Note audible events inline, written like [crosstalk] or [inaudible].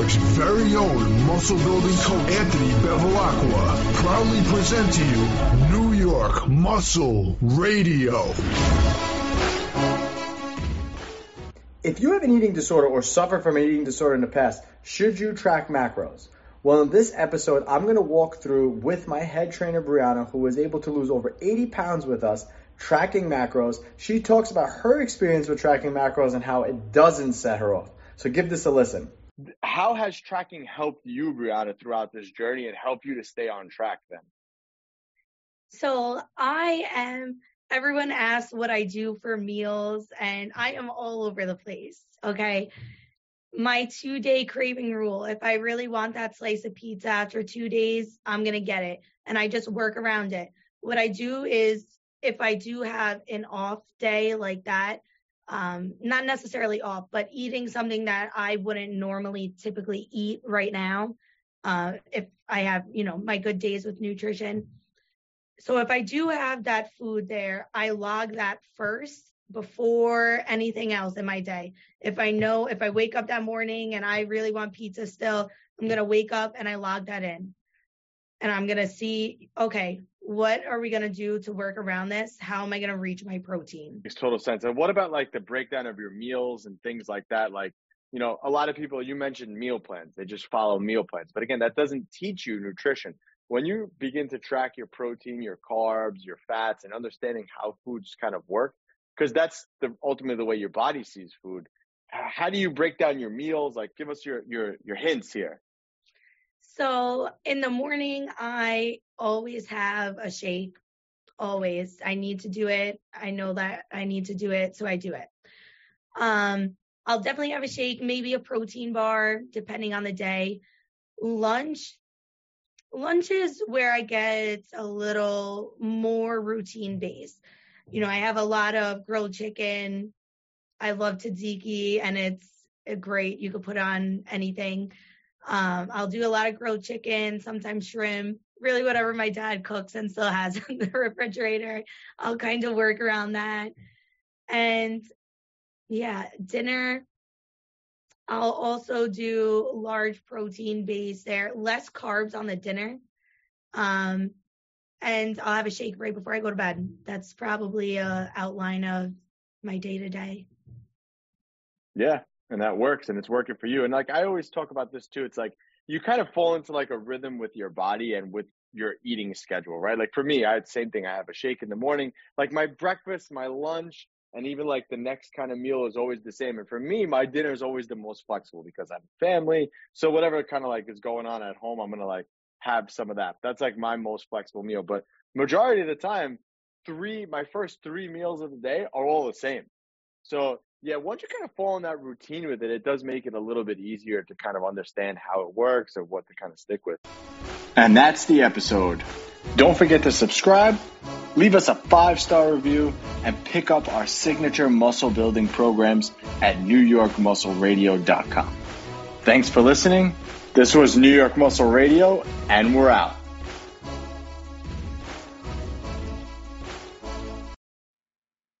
Very own muscle building coach Anthony Bevilacqua proudly present to you New York Muscle Radio. If you have an eating disorder or suffer from an eating disorder in the past, should you track macros? Well, in this episode, I'm going to walk through with my head trainer, Brianna, who was able to lose over 80 pounds with us, tracking macros. She talks about her experience with tracking macros and how it doesn't set her off. So give this a listen. How has tracking helped you, Brianna, throughout this journey and help you to stay on track then? So I am, everyone asks what I do for meals, and I am all over the place. Okay my two day craving rule. If I really want that slice of pizza after two days, I'm going to get it. And I just work around it. What I do is if I do have an off day like that, um, not necessarily off, but eating something that I wouldn't normally typically eat right now. Uh, if I have, you know, my good days with nutrition. So if I do have that food there, I log that first before anything else in my day. If I know, if I wake up that morning and I really want pizza still, I'm going to wake up and I log that in. And I'm going to see, okay, what are we going to do to work around this? How am I going to reach my protein? Makes total sense. And what about like the breakdown of your meals and things like that? Like, you know, a lot of people, you mentioned meal plans, they just follow meal plans. But again, that doesn't teach you nutrition. When you begin to track your protein, your carbs, your fats, and understanding how foods kind of work, because that's the ultimately the way your body sees food. How do you break down your meals? Like, give us your your your hints here. So in the morning, I always have a shake. Always, I need to do it. I know that I need to do it, so I do it. Um, I'll definitely have a shake, maybe a protein bar, depending on the day. Lunch, lunch is where I get a little more routine based you know, I have a lot of grilled chicken. I love tzatziki and it's great. You could put on anything. Um, I'll do a lot of grilled chicken, sometimes shrimp, really whatever my dad cooks and still has [laughs] in the refrigerator. I'll kind of work around that. And yeah, dinner. I'll also do large protein base there, less carbs on the dinner. Um, and I'll have a shake right before I go to bed. That's probably a outline of my day to day. Yeah, and that works and it's working for you. And like I always talk about this too, it's like you kind of fall into like a rhythm with your body and with your eating schedule, right? Like for me, I had same thing. I have a shake in the morning. Like my breakfast, my lunch, and even like the next kind of meal is always the same. And for me, my dinner is always the most flexible because I have a family. So whatever kind of like is going on at home, I'm gonna like have some of that. That's like my most flexible meal. But majority of the time, three my first three meals of the day are all the same. So yeah, once you kind of fall in that routine with it, it does make it a little bit easier to kind of understand how it works and what to kind of stick with. And that's the episode. Don't forget to subscribe, leave us a five star review, and pick up our signature muscle building programs at NewYorkMuscleRadio.com. Thanks for listening this was New York Muscle Radio, and we're out.